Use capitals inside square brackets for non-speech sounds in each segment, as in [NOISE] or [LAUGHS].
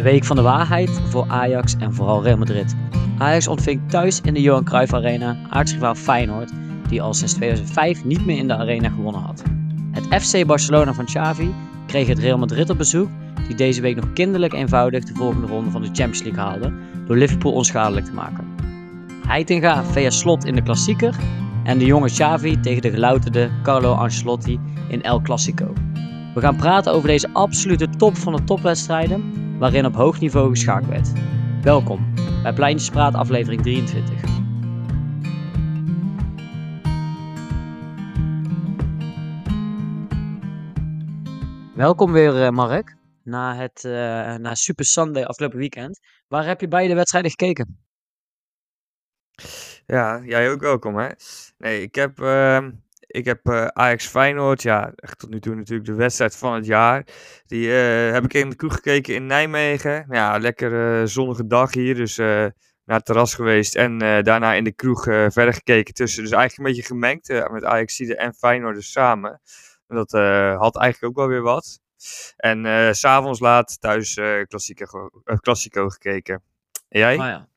De week van de waarheid voor Ajax en vooral Real Madrid. Ajax ontving thuis in de Johan Cruijff Arena aartsrivaal Feyenoord, die al sinds 2005 niet meer in de arena gewonnen had. Het FC Barcelona van Xavi kreeg het Real Madrid op bezoek, die deze week nog kinderlijk eenvoudig de volgende ronde van de Champions League haalde, door Liverpool onschadelijk te maken. Heitinga via slot in de klassieker en de jonge Xavi tegen de gelouterde Carlo Ancelotti in El Clasico. We gaan praten over deze absolute top van de topwedstrijden, waarin op hoog niveau geschaakt werd. Welkom bij Pleintjespraat aflevering 23. Welkom weer eh, Mark, na het uh, na Super Sunday afgelopen weekend. Waar heb je beide wedstrijden gekeken? Ja, jij ook welkom hè. Nee, ik heb, uh, ik heb uh, Ajax Feyenoord, ja, echt tot nu toe natuurlijk de wedstrijd van het jaar. Die uh, heb ik in de kroeg gekeken in Nijmegen. Ja, lekker zonnige dag hier, dus naar het terras geweest. En daarna in de kroeg verder gekeken tussen. Dus eigenlijk een beetje gemengd met Ajax en Feyenoord dus samen. En dat had eigenlijk ook wel weer wat. En s s'avonds laat thuis klassico, klassico gekeken. En jij? Oh ja,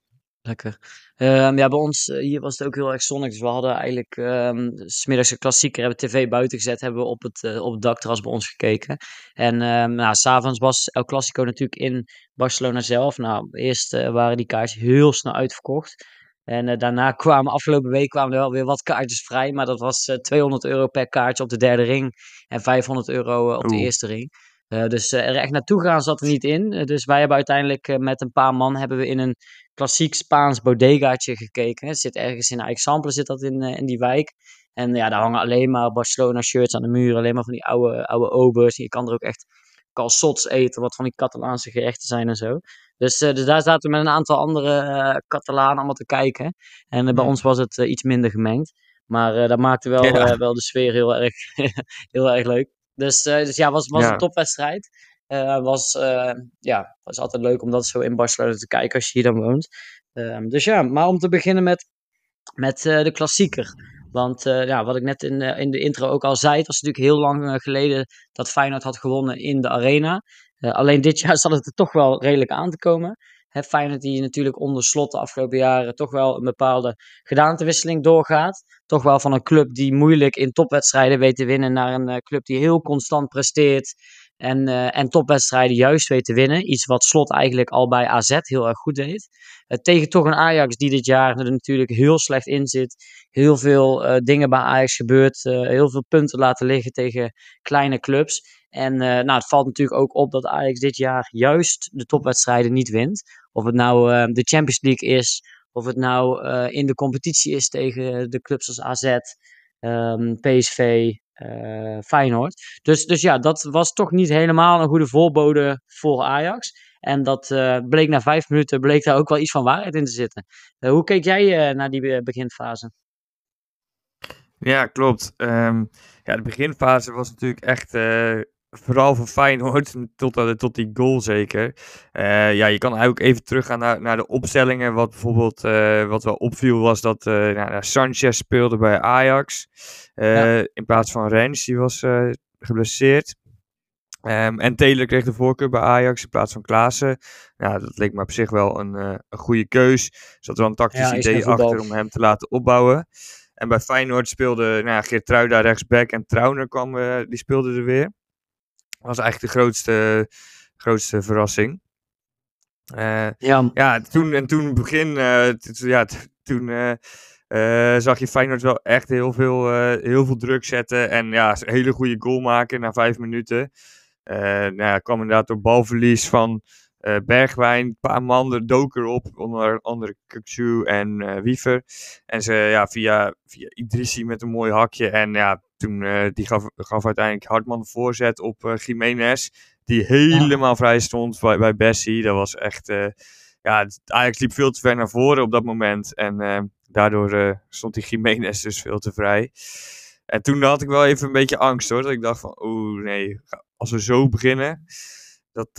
lekker. Um, ja, bij ons uh, hier was het ook heel erg zonnig. Dus we hadden eigenlijk um, smiddags een klassieker, hebben tv buiten gezet, hebben we op het, uh, op het dakterras bij ons gekeken. En um, nou, s'avonds was El Clasico natuurlijk in Barcelona zelf. Nou, eerst uh, waren die kaartjes heel snel uitverkocht. En daarna [LAUGHS] kwamen, afgelopen week kwamen er wel weer wat kaartjes vrij. Maar dat was 200 euro per kaartje op de derde ring en 500 euro op de eerste ring. Uh, dus uh, er echt naartoe gaan zat er niet in. Uh, dus wij hebben uiteindelijk met een paar man hebben we in een klassiek Spaans bodegaatje gekeken. Het zit ergens in Aixample zit dat in, in die wijk. En ja, daar hangen alleen maar Barcelona shirts aan de muur. Alleen maar van die oude, oude obers. Je kan er ook echt calçots eten, wat van die Catalaanse gerechten zijn en zo. Dus, dus daar zaten we met een aantal andere Catalanen allemaal te kijken. En bij ons was het iets minder gemengd. Maar dat maakte wel, ja. wel de sfeer heel erg, [LAUGHS] heel erg leuk. Dus, uh, dus ja, was, was ja. een topwedstrijd. Uh, was, uh, ja, was altijd leuk om dat zo in Barcelona te kijken als je hier dan woont. Ehm, dus ja, maar om te beginnen met, met de klassieker. Want ja, wat ik net in, in de intro ook al zei, het was natuurlijk heel lang geleden dat Feyenoord had gewonnen in de arena. alleen dit [LAUGHS] jaar zal het er toch wel redelijk aan te komen. Feyenoord die natuurlijk onder slot de afgelopen jaren toch wel een bepaalde gedaantewisseling doorgaat. Toch wel van een club die moeilijk in topwedstrijden weet te winnen naar een club die heel constant presteert. En, uh, en topwedstrijden juist weet te winnen. Iets wat Slot eigenlijk al bij AZ heel erg goed deed. Uh, tegen toch een Ajax die dit jaar er natuurlijk heel slecht in zit. Heel veel dingen bij Ajax gebeurt. heel veel punten laten liggen tegen kleine clubs. En nou, het valt natuurlijk ook op dat Ajax dit jaar juist de topwedstrijden niet wint. Of het nou de Champions League is, of het nou in de competitie is tegen de clubs als AZ, um, PSV, uh, Feyenoord. Dus, dus ja, dat was toch niet helemaal een goede voorbode voor Ajax. En dat bleek na vijf minuten bleek daar ook wel iets van waarheid in te zitten. hoe keek jij naar die beginfase? Ja, klopt. Um, ja, de beginfase was natuurlijk echt vooral van Feyenoord, [LAUGHS] tot, tot die goal zeker. Uh, ja, je kan eigenlijk even teruggaan naar, naar de opstellingen. Wat bijvoorbeeld, uh, wat wel opviel was dat uh, nou, Sanchez speelde bij Ajax. Ja. In plaats van Rens, die was geblesseerd. Um, en Taylor kreeg de voorkeur bij Ajax in plaats van Klaassen. Ja, dat leek me op zich wel een, een goede keus. Er zat wel een tactisch ja, idee achter om hem te laten opbouwen. En bij Feyenoord speelde nou, Geertruida rechtsback en Trauner kwam, die speelde er weer was eigenlijk de grootste, grootste verrassing. Uh, ja. ja, toen en toen begin, uh, ja, toen uh, zag je Feyenoord wel echt heel veel, heel veel druk zetten. En ja, een hele goede goal maken na vijf minuten. nou ja, kwam inderdaad door balverlies van Bergwijn. Een paar man er doken erop, onder andere Kuksu en Wiever. En ze ja, via, via Idrissi met een mooi hakje. En ja, toen, uh, die gaf, gaf uiteindelijk Hartman de voorzet op uh, Jiménez. Die helemaal vrij stond bij, bij Bessie. Dat was echt... Uh, ja, Ajax liep veel te ver naar voren op dat moment. En daardoor stond die Jiménez dus veel te vrij. En toen had ik wel even een beetje angst hoor. Dat ik dacht van, oeh nee, als we zo beginnen... Dat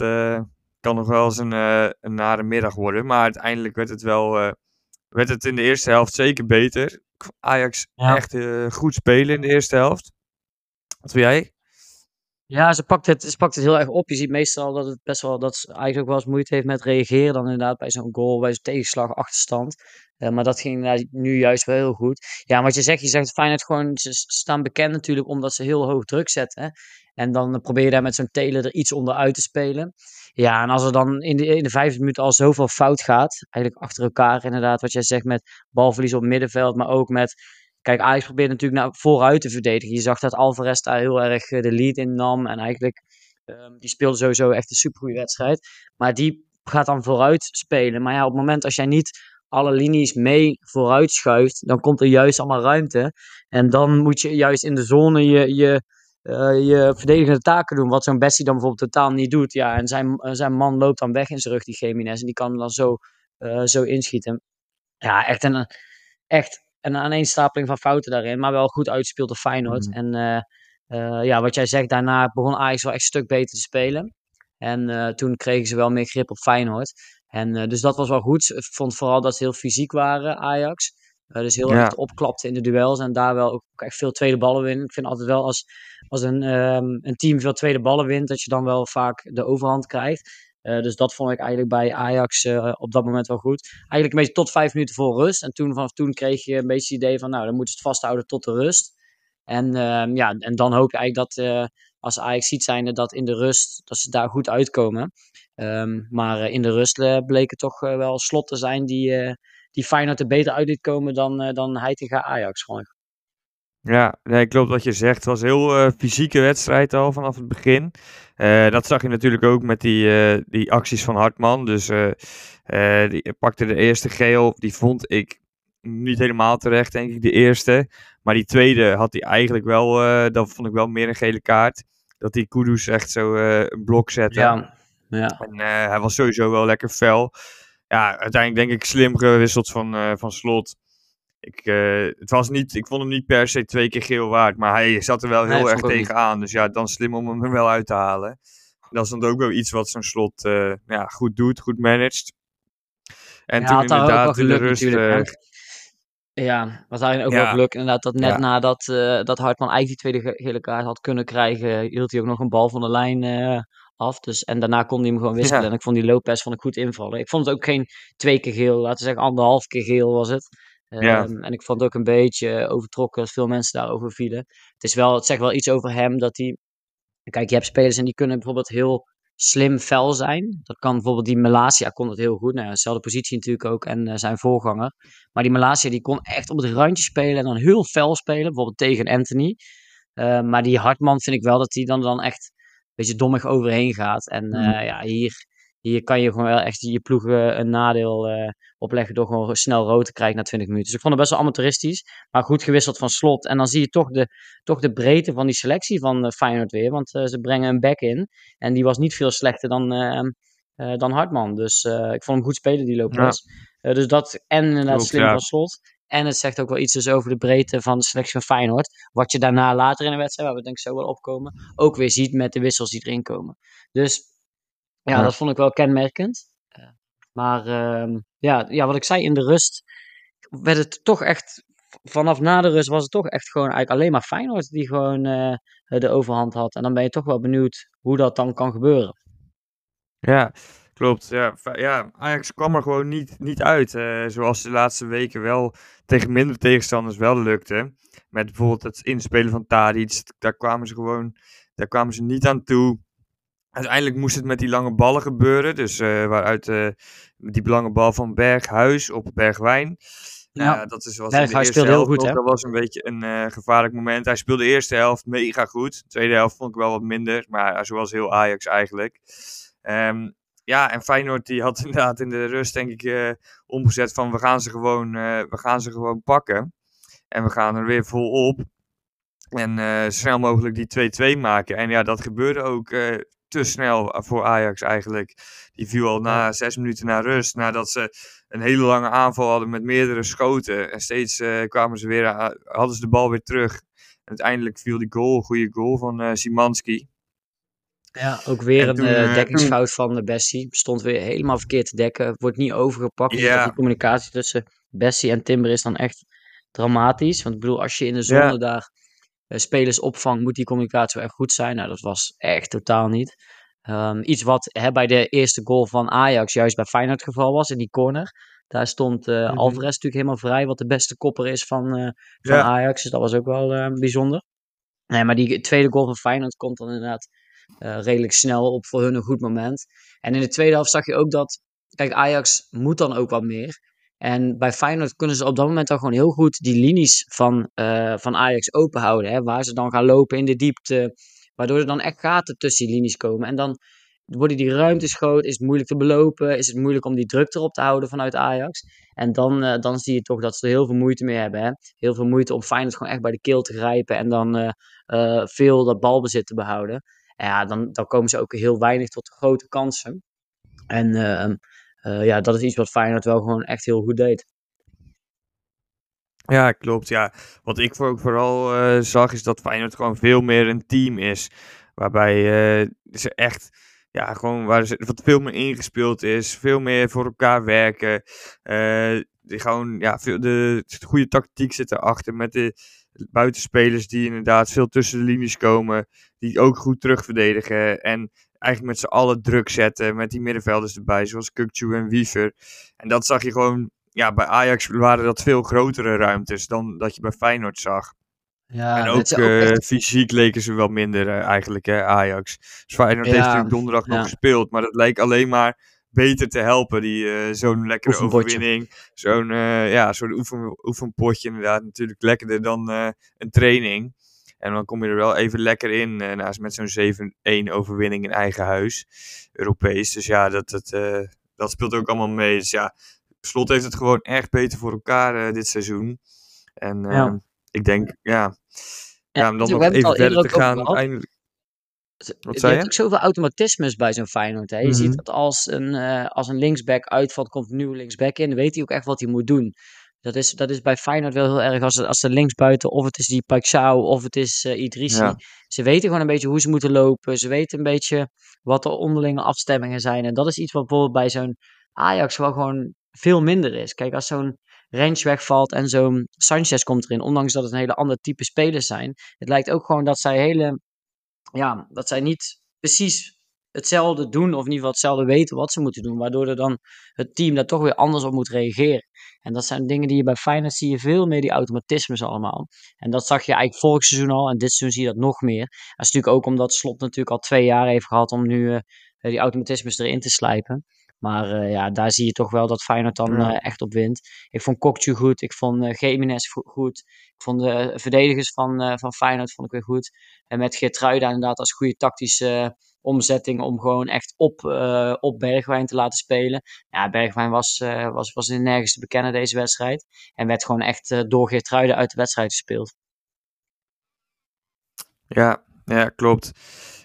kan nog wel eens een, een nare middag worden. Maar uiteindelijk werd het wel... werd het in de eerste helft zeker beter. Ajax ja. echt uh, goed spelen in de eerste helft. Wat wil jij? Ja, ze pakt het, ze pakt het heel erg op. Je ziet meestal dat het best wel, dat ze eigenlijk ook wel eens moeite heeft met reageren dan inderdaad bij zo'n goal, bij zo'n tegenslag, achterstand. Eh, maar dat ging nu juist wel heel goed. Ja, wat je zegt, je zegt Feyenoord gewoon, ze staan bekend natuurlijk omdat ze heel hoog druk zetten. En dan probeer je daar met zo'n Taylor er iets onderuit te spelen. Ja, en als er dan in de, in de vijfde minuut al zoveel fout gaat, eigenlijk achter elkaar inderdaad, wat jij zegt met balverlies op middenveld, maar ook met Kijk, Ajax probeert natuurlijk naar vooruit te verdedigen. Je zag dat Alvarez daar heel erg eh, de lead in nam. En eigenlijk, um, die speelde sowieso echt een supergoeie wedstrijd. Maar die gaat dan vooruit spelen. Maar ja, op het moment als jij niet alle linies mee vooruit schuift, dan komt er juist allemaal ruimte. En dan moet je juist in de zone je, je, uh, je verdedigende taken doen. Wat zo'n Bessie dan bijvoorbeeld totaal niet doet. Ja, en zijn, zijn man loopt dan weg in zijn rug, die Gemines. En die kan hem dan zo, zo inschieten. Ja, echt een, echt een aaneenstapeling van fouten daarin. Maar wel goed uitspeelde Feyenoord. Mm. En uh, ja, wat jij zegt, daarna begon Ajax wel echt een stuk beter te spelen. En uh, toen kregen ze wel meer grip op Feyenoord. En dus dat was wel goed. Ik vond vooral dat ze heel fysiek waren, Ajax. dus heel ja. erg opklapte in de duels. En daar wel ook echt veel tweede ballen winnen. Ik vind altijd wel als, als een, um, een team veel tweede ballen wint, dat je dan wel vaak de overhand krijgt. Uh, dus dat vond ik eigenlijk bij Ajax uh, op dat moment wel goed. Eigenlijk een beetje tot vijf minuten voor rust. En toen, vanaf toen kreeg je een beetje het idee van, nou, dan moeten ze het vasthouden tot de rust. En, uh, ja, en dan hoop je eigenlijk dat eh, als Ajax ziet zijnde dat in de rust, dat ze daar goed uitkomen. Um, maar in de rust bleek het toch wel slot te zijn die, die Feyenoord er beter uit liet komen dan, dan Heitinga Ajax gewoon. Ja, nee, klopt wat je zegt. Het was een heel uh, fysieke wedstrijd al vanaf het begin. Uh, dat zag je natuurlijk ook met die, uh, die acties van Hartman. Dus die pakte de eerste geel. Die vond ik niet helemaal terecht, denk ik, de eerste. Maar die tweede had hij eigenlijk wel, dat vond ik wel meer een gele kaart. Dat die Kudus echt zo een blok zette. Ja, ja. En hij was sowieso wel lekker fel. Ja, uiteindelijk denk ik slim gewisseld van, van slot. Ik, uh, het was niet, ik vond hem niet per se twee keer geel waard, maar hij zat er wel heel nee, erg tegenaan. Dus ja, dan slim om hem er wel uit te halen. Dat is dan ook wel iets wat zo'n slot uh, ja, goed doet, goed managed. En ja, toen inderdaad in de rust... Uh, ja, was eigenlijk ook ja. wel geluk inderdaad dat net ja. nadat dat Hartman eigenlijk die tweede gele kaart had kunnen krijgen, hield hij ook nog een bal van de lijn af. Dus, en daarna kon hij hem gewoon wisselen. En ik vond die Lopez vond ik goed invallen. Ik vond het ook geen twee keer geel, laten we zeggen anderhalf keer geel was het. Ja. Um, en ik vond het ook een beetje overtrokken dat veel mensen daarover vielen. Het, is wel, het zegt wel iets over hem dat hij. Kijk, je hebt spelers en die kunnen bijvoorbeeld heel slim fel zijn. Dat kan bijvoorbeeld die Malasia kon het heel goed. Nou, dezelfde positie natuurlijk ook en uh, zijn voorganger. Maar die Malasia die kon echt op het randje spelen en dan heel fel spelen. Bijvoorbeeld tegen Anthony. Uh, maar die Hartman vind ik wel dat hij dan, dan echt een beetje dommig overheen gaat. En uh, mm. ja, hier hier kan je gewoon wel echt je ploeg een nadeel uh, opleggen door gewoon snel rood te krijgen na 20 minuten. Dus ik vond het best wel amateuristisch, maar goed gewisseld van slot. En dan zie je toch de, toch de breedte van die selectie van uh, Feyenoord weer, want uh, ze brengen een back in. En die was niet veel slechter dan, dan Hartman. Dus ik vond hem goed spelen, die Lopez. Ja. dus dat, en inderdaad slim ja. van slot. En het zegt ook wel iets dus over de breedte van de selectie van Feyenoord. Wat je daarna later in de wedstrijd, waar we denk ik zo wel opkomen, ook weer ziet met de wissels die erin komen. Dus ja, dat vond ik wel kenmerkend. Maar uh, ja, ja, wat ik zei, in de rust werd het toch echt, vanaf na de rust was het toch echt gewoon eigenlijk alleen maar Feyenoord die gewoon uh, de overhand had. En dan ben je toch wel benieuwd hoe dat dan kan gebeuren. Ja, klopt. Ja, ja Ajax kwam er gewoon niet, niet uit. Uh, zoals de laatste weken wel tegen minder tegenstanders wel lukte. Met bijvoorbeeld het inspelen van Tadic. Daar kwamen ze gewoon daar kwamen ze niet aan toe. Uiteindelijk moest het met die lange ballen gebeuren. Dus uh, waaruit uh, die lange bal van Berghuis op Bergwijn. Ja, uh, dat is, was Berghuis speelde heel goed, hè? Dat was een beetje een gevaarlijk moment. Hij speelde de eerste helft mega goed. De tweede helft vond ik wel wat minder. Maar zoals heel Ajax eigenlijk. Um, ja, en Feyenoord die had [LAUGHS] inderdaad in de rust denk ik omgezet van we gaan ze gewoon, we gaan ze gewoon pakken. En we gaan er weer vol op. En uh, snel mogelijk die 2-2 maken. En ja, dat gebeurde ook uh, te snel voor Ajax eigenlijk. Die viel al na zes minuten naar rust. Nadat ze een hele lange aanval hadden met meerdere schoten. En steeds uh, kwamen ze weer, hadden ze de bal weer terug. En uiteindelijk viel die goal, goede goal van uh, Simanski. Ja, ook weer een dekkingsfout van de Bessie. Stond weer helemaal verkeerd te dekken. Wordt niet overgepakt. Ja. Dus die communicatie tussen Bessie en Timber is dan echt dramatisch. Want ik bedoel, als je in de zone ja. daar spelers opvangt, moet die communicatie wel echt goed zijn. Nou, dat was echt totaal niet. Ehm, iets wat hè, bij de eerste goal van Ajax juist bij Feyenoord het geval was, in die corner. Daar stond uh, Alvarez natuurlijk helemaal vrij, wat de beste kopper is van, uh, van Ajax. Dus dat was ook wel uh, bijzonder. Nee, maar die tweede goal van Feyenoord komt dan inderdaad redelijk snel op voor hun een goed moment. En in de tweede helft zag je ook dat, kijk, Ajax moet dan ook wat meer. En bij Feyenoord kunnen ze op dat moment dan gewoon heel goed die linies van, van Ajax open houden. Hè, waar ze dan gaan lopen in de diepte. Waardoor er dan echt gaten tussen die linies komen. En dan worden die ruimtes groot, is het moeilijk te belopen, is het moeilijk om die druk erop te houden vanuit Ajax. En dan, uh, dan zie je toch dat ze er heel veel moeite mee hebben. Hè? Heel veel moeite om Feyenoord gewoon echt bij de keel te grijpen en dan uh, veel dat balbezit te behouden. En ja, dan, dan komen ze ook heel weinig tot grote kansen. En ehm, ja, dat is iets wat Feyenoord wel gewoon echt heel goed deed. Ja, klopt. Ja. Wat ik vooral zag is dat Feyenoord gewoon veel meer een team is. Waarbij ze echt ja, gewoon waar ze, wat veel meer ingespeeld is. Veel meer voor elkaar werken. Die gewoon, ja, veel, de, de goede tactiek zit erachter. Met de buitenspelers die inderdaad veel tussen de linies komen. Die ook goed terugverdedigen. En eigenlijk met z'n allen druk zetten. Met die middenvelders erbij, zoals Kukcu en Wiever. En dat zag je gewoon, ja, bij Ajax waren dat veel grotere ruimtes dan dat je bij Feyenoord zag. Ja, en ook, uh, fysiek leken ze wel minder uh, eigenlijk, hè, Ajax. Dus Feyenoord ja, heeft natuurlijk donderdag nog gespeeld, maar dat leek alleen maar beter te helpen. Die uh, zo'n lekkere overwinning, zo'n ja, zo'n oefen, oefenpotje inderdaad, natuurlijk lekkerder dan een training. En dan kom je er wel even lekker in, naast met zo'n 7-1 overwinning in eigen huis, Europees. Dus ja, dat, dat, dat speelt ook allemaal mee. Dus ja, Slot heeft het gewoon echt beter voor elkaar dit seizoen. En ja ik denk, ja, ja, om dan nog even verder te gaan. Uiteindelijk... Wat je hebt ook zoveel automatismes bij zo'n Feyenoord. Hè? Je ziet mhm. dat als een, uh, als een linksback uitvalt, komt een nieuwe linksback in. Dan weet hij ook echt wat hij moet doen. Dat is, dat is bij Feyenoord wel heel erg. Als, als de linksbuiten, of het is die Paixão, of het is uh, Idrissi. Ze weten gewoon een beetje hoe ze moeten lopen. Ze weten een beetje wat de onderlinge afstemmingen zijn. En dat is iets wat bijvoorbeeld bij zo'n Ajax wel gewoon veel minder is. Kijk, als zo'n Range wegvalt en zo'n Sanchez komt erin. Ondanks dat het een hele ander type spelers zijn. Het lijkt ook gewoon dat zij hele, ja, dat zij niet precies hetzelfde doen. Of in ieder geval hetzelfde weten wat ze moeten doen. Waardoor er dan het team daar toch weer anders op moet reageren. En dat zijn dingen die je bij Feyenoord zie je veel meer die automatismes allemaal. En dat zag je eigenlijk vorig seizoen al. En dit seizoen zie je dat nog meer. Dat is natuurlijk ook omdat Slot natuurlijk al twee jaar heeft gehad om nu uh, die automatismes erin te slijpen. Maar uh, ja, daar zie je toch wel dat Feyenoord dan uh, echt op wint. Ik vond Kokju goed. Ik vond uh, goed. Ik vond de verdedigers van, van Feyenoord vond ik weer goed. En met Geertruida inderdaad als goede tactische omzetting om gewoon echt op, op Bergwijn te laten spelen. Ja, Bergwijn was, was, was nergens te bekennen deze wedstrijd. En werd gewoon echt door Geertruida uit de wedstrijd gespeeld. Ja, ja, klopt.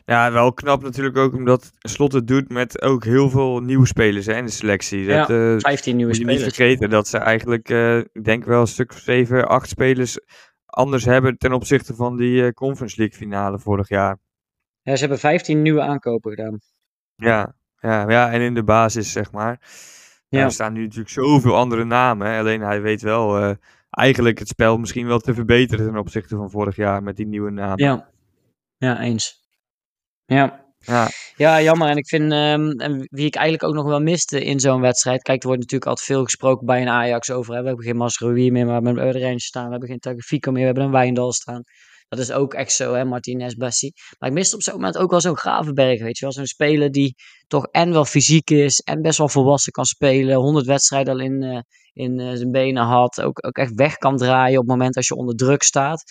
Ja, wel knap natuurlijk ook omdat Slot het doet met ook heel veel nieuwe spelers hè, in de selectie. Dat, ja, 15 nieuwe je niet vergeten dat ze eigenlijk, uh, ik denk wel een stuk 7, 8 spelers anders hebben ten opzichte van die uh, Conference League finale vorig jaar. Ja, ze hebben 15 nieuwe aankopen gedaan. Ja, ja, ja en in de basis zeg maar. Ja. Er staan nu natuurlijk zoveel andere namen. Hè. Alleen hij weet wel uh, eigenlijk het spel misschien wel te verbeteren ten opzichte van vorig jaar met die nieuwe namen. Ja, ja eens. Ja. Ja. ja, jammer. En ik vind, um, en wie ik eigenlijk ook nog wel miste in zo'n wedstrijd. Kijk, er wordt natuurlijk altijd veel gesproken bij een Ajax over. Hè. We hebben geen Masrowi meer, maar we hebben een staan. We hebben geen Tagliafico meer, we hebben een Wijndal staan. Dat is ook echt zo, hè, Martinez, Bessie. Maar ik miste op zo'n moment ook wel zo'n Gravenberg, weet je wel. Zo'n speler die toch en wel fysiek is en best wel volwassen kan spelen. 100 wedstrijden al in, uh, in uh, zijn benen had. Ook, ook echt weg kan draaien op het moment als je onder druk staat.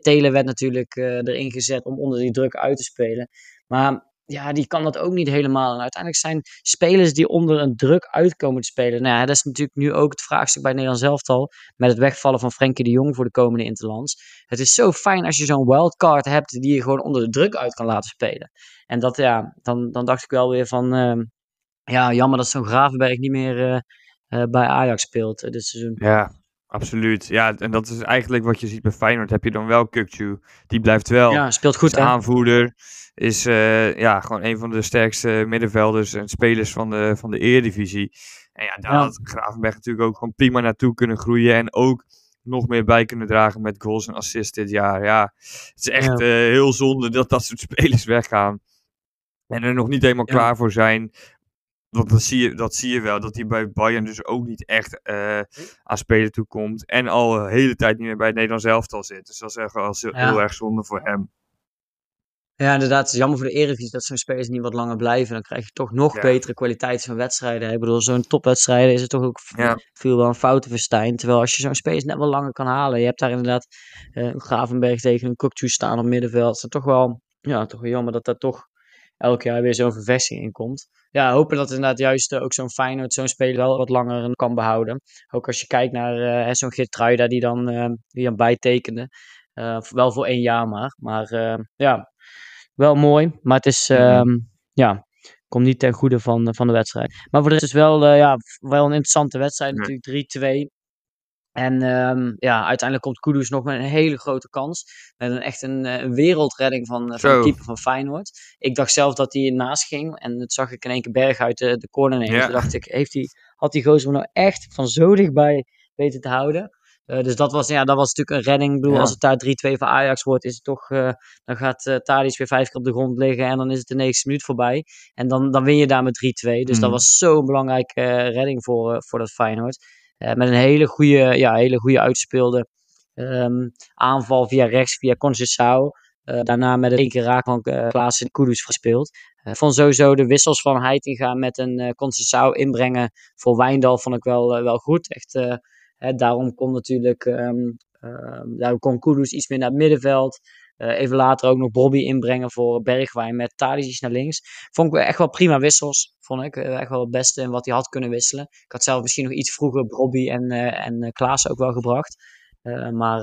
Telen werd natuurlijk uh, erin gezet om onder die druk uit te spelen. Maar ja, die kan dat ook niet helemaal. En uiteindelijk zijn spelers die onder een druk uitkomen te spelen. Nou ja, dat is natuurlijk nu ook het vraagstuk bij Nederland zelftal. Met het wegvallen van Frenkie de Jong voor de komende Interlands. Het is zo fijn als je zo'n wildcard hebt die je gewoon onder de druk uit kan laten spelen. En dat ja, dan, dan dacht ik wel weer van. Uh, ja, jammer dat zo'n Gravenberg niet meer uh, uh, bij Ajax speelt dit seizoen. Ja, Absoluut. Ja, en dat is eigenlijk wat je ziet bij Feyenoord. Heb je dan wel Kukcu. Die blijft wel. Ja, speelt goed. aanvoerder. Is uh, ja, gewoon een van de sterkste middenvelders en spelers van de, van de Eredivisie. En ja, daar ja. had Gravenberg natuurlijk ook gewoon prima naartoe kunnen groeien. En ook nog meer bij kunnen dragen met goals en assists dit jaar. Ja, het is echt heel zonde dat dat soort spelers weggaan. En er nog niet helemaal klaar voor zijn. Want dat zie, je, dat zie je wel, dat hij bij Bayern dus ook niet echt uh, aan spelen toe komt. En al de hele tijd niet meer bij het Nederlands elftal zit. Dus dat is echt wel heel, erg zonde voor hem. Ja, inderdaad. Het is jammer voor de Eredivisie dat zo'n spelers niet wat langer blijven. Dan krijg je toch nog betere kwaliteit van wedstrijden. Ik bedoel, zo'n topwedstrijden is het toch ook veel wel een foutenverstijn. Terwijl als je zo'n spelers net wel langer kan halen. Je hebt daar inderdaad uh, een Gravenberg tegen een Kokju staan op middenveld. Het is toch wel, ja, toch wel jammer dat dat toch elk jaar weer zo'n verversing in komt. Ja, hopen dat inderdaad juist uh, ook zo'n Feyenoord zo'n speler wel wat langer kan behouden. Ook als je kijkt naar uh, zo'n Geertruida die dan, uh, die dan bijtekende. wel voor één jaar maar. Maar ja, wel mooi. Maar het is, ehm, ja, komt niet ten goede van, van de wedstrijd. Maar voor de rest is wel, ja, wel een interessante wedstrijd. Natuurlijk 3-2. En um, ja, uiteindelijk komt Kudus nog met een hele grote kans. Met een, echt een, eh, een wereldredding van, eh, van de keeper van Feyenoord. Ik dacht zelf dat hij naast ging. En dat zag ik in één keer berg uit de, de corner nemen. Toen dacht ik, heeft hij, had die gozer nou echt van zo dichtbij weten te houden? Uh, dus dat was, ja, dat was natuurlijk een redding. Ik bedoel, als het daar 3-2 voor Ajax wordt, is het toch, uh, dan gaat uh, Thadis weer vijf keer op de grond liggen en dan is het de 90 minuut voorbij. En dan, dan win je daar met 3-2. Dus dat mm. was zo'n belangrijke redding voor, voor dat Feyenoord. Eh, met een hele goede, ja, hele goede uitspeelde um, aanval via rechts, via Conceição. Uh, daarna met een één keer raak van uh, Klaas en Kudus gespeeld. Uh, vond sowieso de wissels van Heitinga met een uh, Conceição inbrengen voor Wijndal vond ik wel, wel goed. Echt, daarom kon natuurlijk um, kon Kudus iets meer naar het middenveld. Uh, even later ook nog Bobby inbrengen voor Bergwijn met Tadic naar links. Vond ik echt wel prima wissels. Vond ik uh, echt wel het beste in wat hij had kunnen wisselen. Ik had zelf misschien nog iets vroeger Bobby en, uh, en Klaas ook wel gebracht. maar